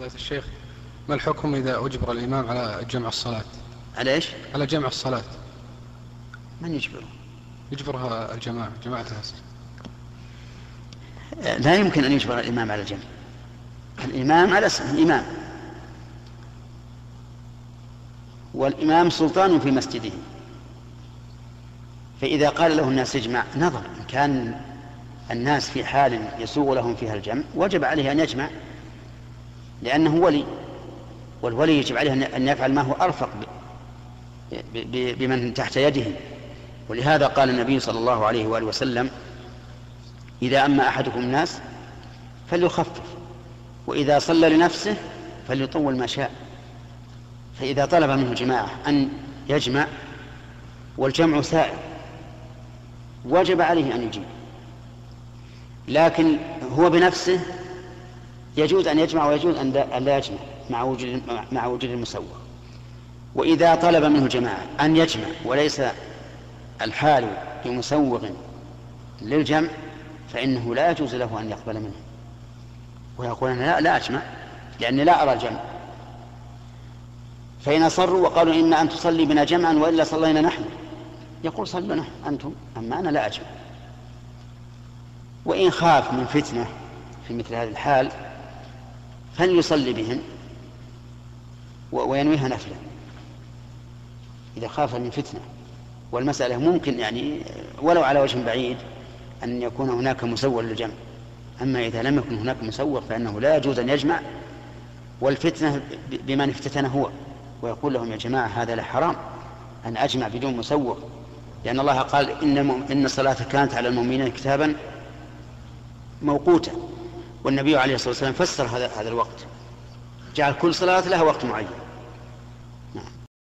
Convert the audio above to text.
فضيلة الشيخ ما الحكم إذا أجبر الإمام على جمع الصلاة؟ على إيش؟ على جمع الصلاة. من يجبره؟ يجبرها الجماعة جماعة المسجد لا يمكن أن يجبر الإمام على الجمع. الإمام على اسم الإمام. والإمام سلطان في مسجده. فإذا قال له الناس اجمع نظر إن كان الناس في حال يسوغ لهم فيها الجمع وجب عليه أن يجمع. لأنه ولي والولي يجب عليه أن يفعل ما هو أرفق بمن تحت يده. ولهذا قال النبي صلى الله عليه وآله وسلم إذا أما أحدكم الناس فليخفف وإذا صلى لنفسه فليطول ما شاء. فإذا طلب منه جماعة أن يجمع والجمع سائر وجب عليه أن يجيب. لكن هو بنفسه يجوز أن يجمع ويجوز أن لا يجمع مع وجود مع وجود المسوغ. وإذا طلب منه جماعة أن يجمع وليس الحال بمسوغ للجمع فإنه لا يجوز له أن يقبل منه. ويقول أنا لا, لا أجمع لأني لا أرى الجمع. فإن أصروا وقالوا إما أن تصلي بنا جمعا وإلا صلينا نحن. يقول صلوا نحن أنتم أما أنا لا أجمع. وإن خاف من فتنة في مثل هذه الحال فليصلي بهم وينويها نفلا إذا خاف من فتنة. والمسألة ممكن يعني ولو على وجه بعيد أن يكون هناك مسول للجمع. أما إذا لم يكن هناك مسوق فإنه لا يجوز أن يجمع. والفتنة بمن افتتن هو. ويقول لهم يا جماعة هذا لحرام أن أجمع بدون مسوق لأن الله قال إن, إن الصلاة كانت على المؤمنين كتابا موقوتا. والنبي عليه الصلاة والسلام فسر هذا هذا الوقت. جعل كل صلاة لها وقت معين.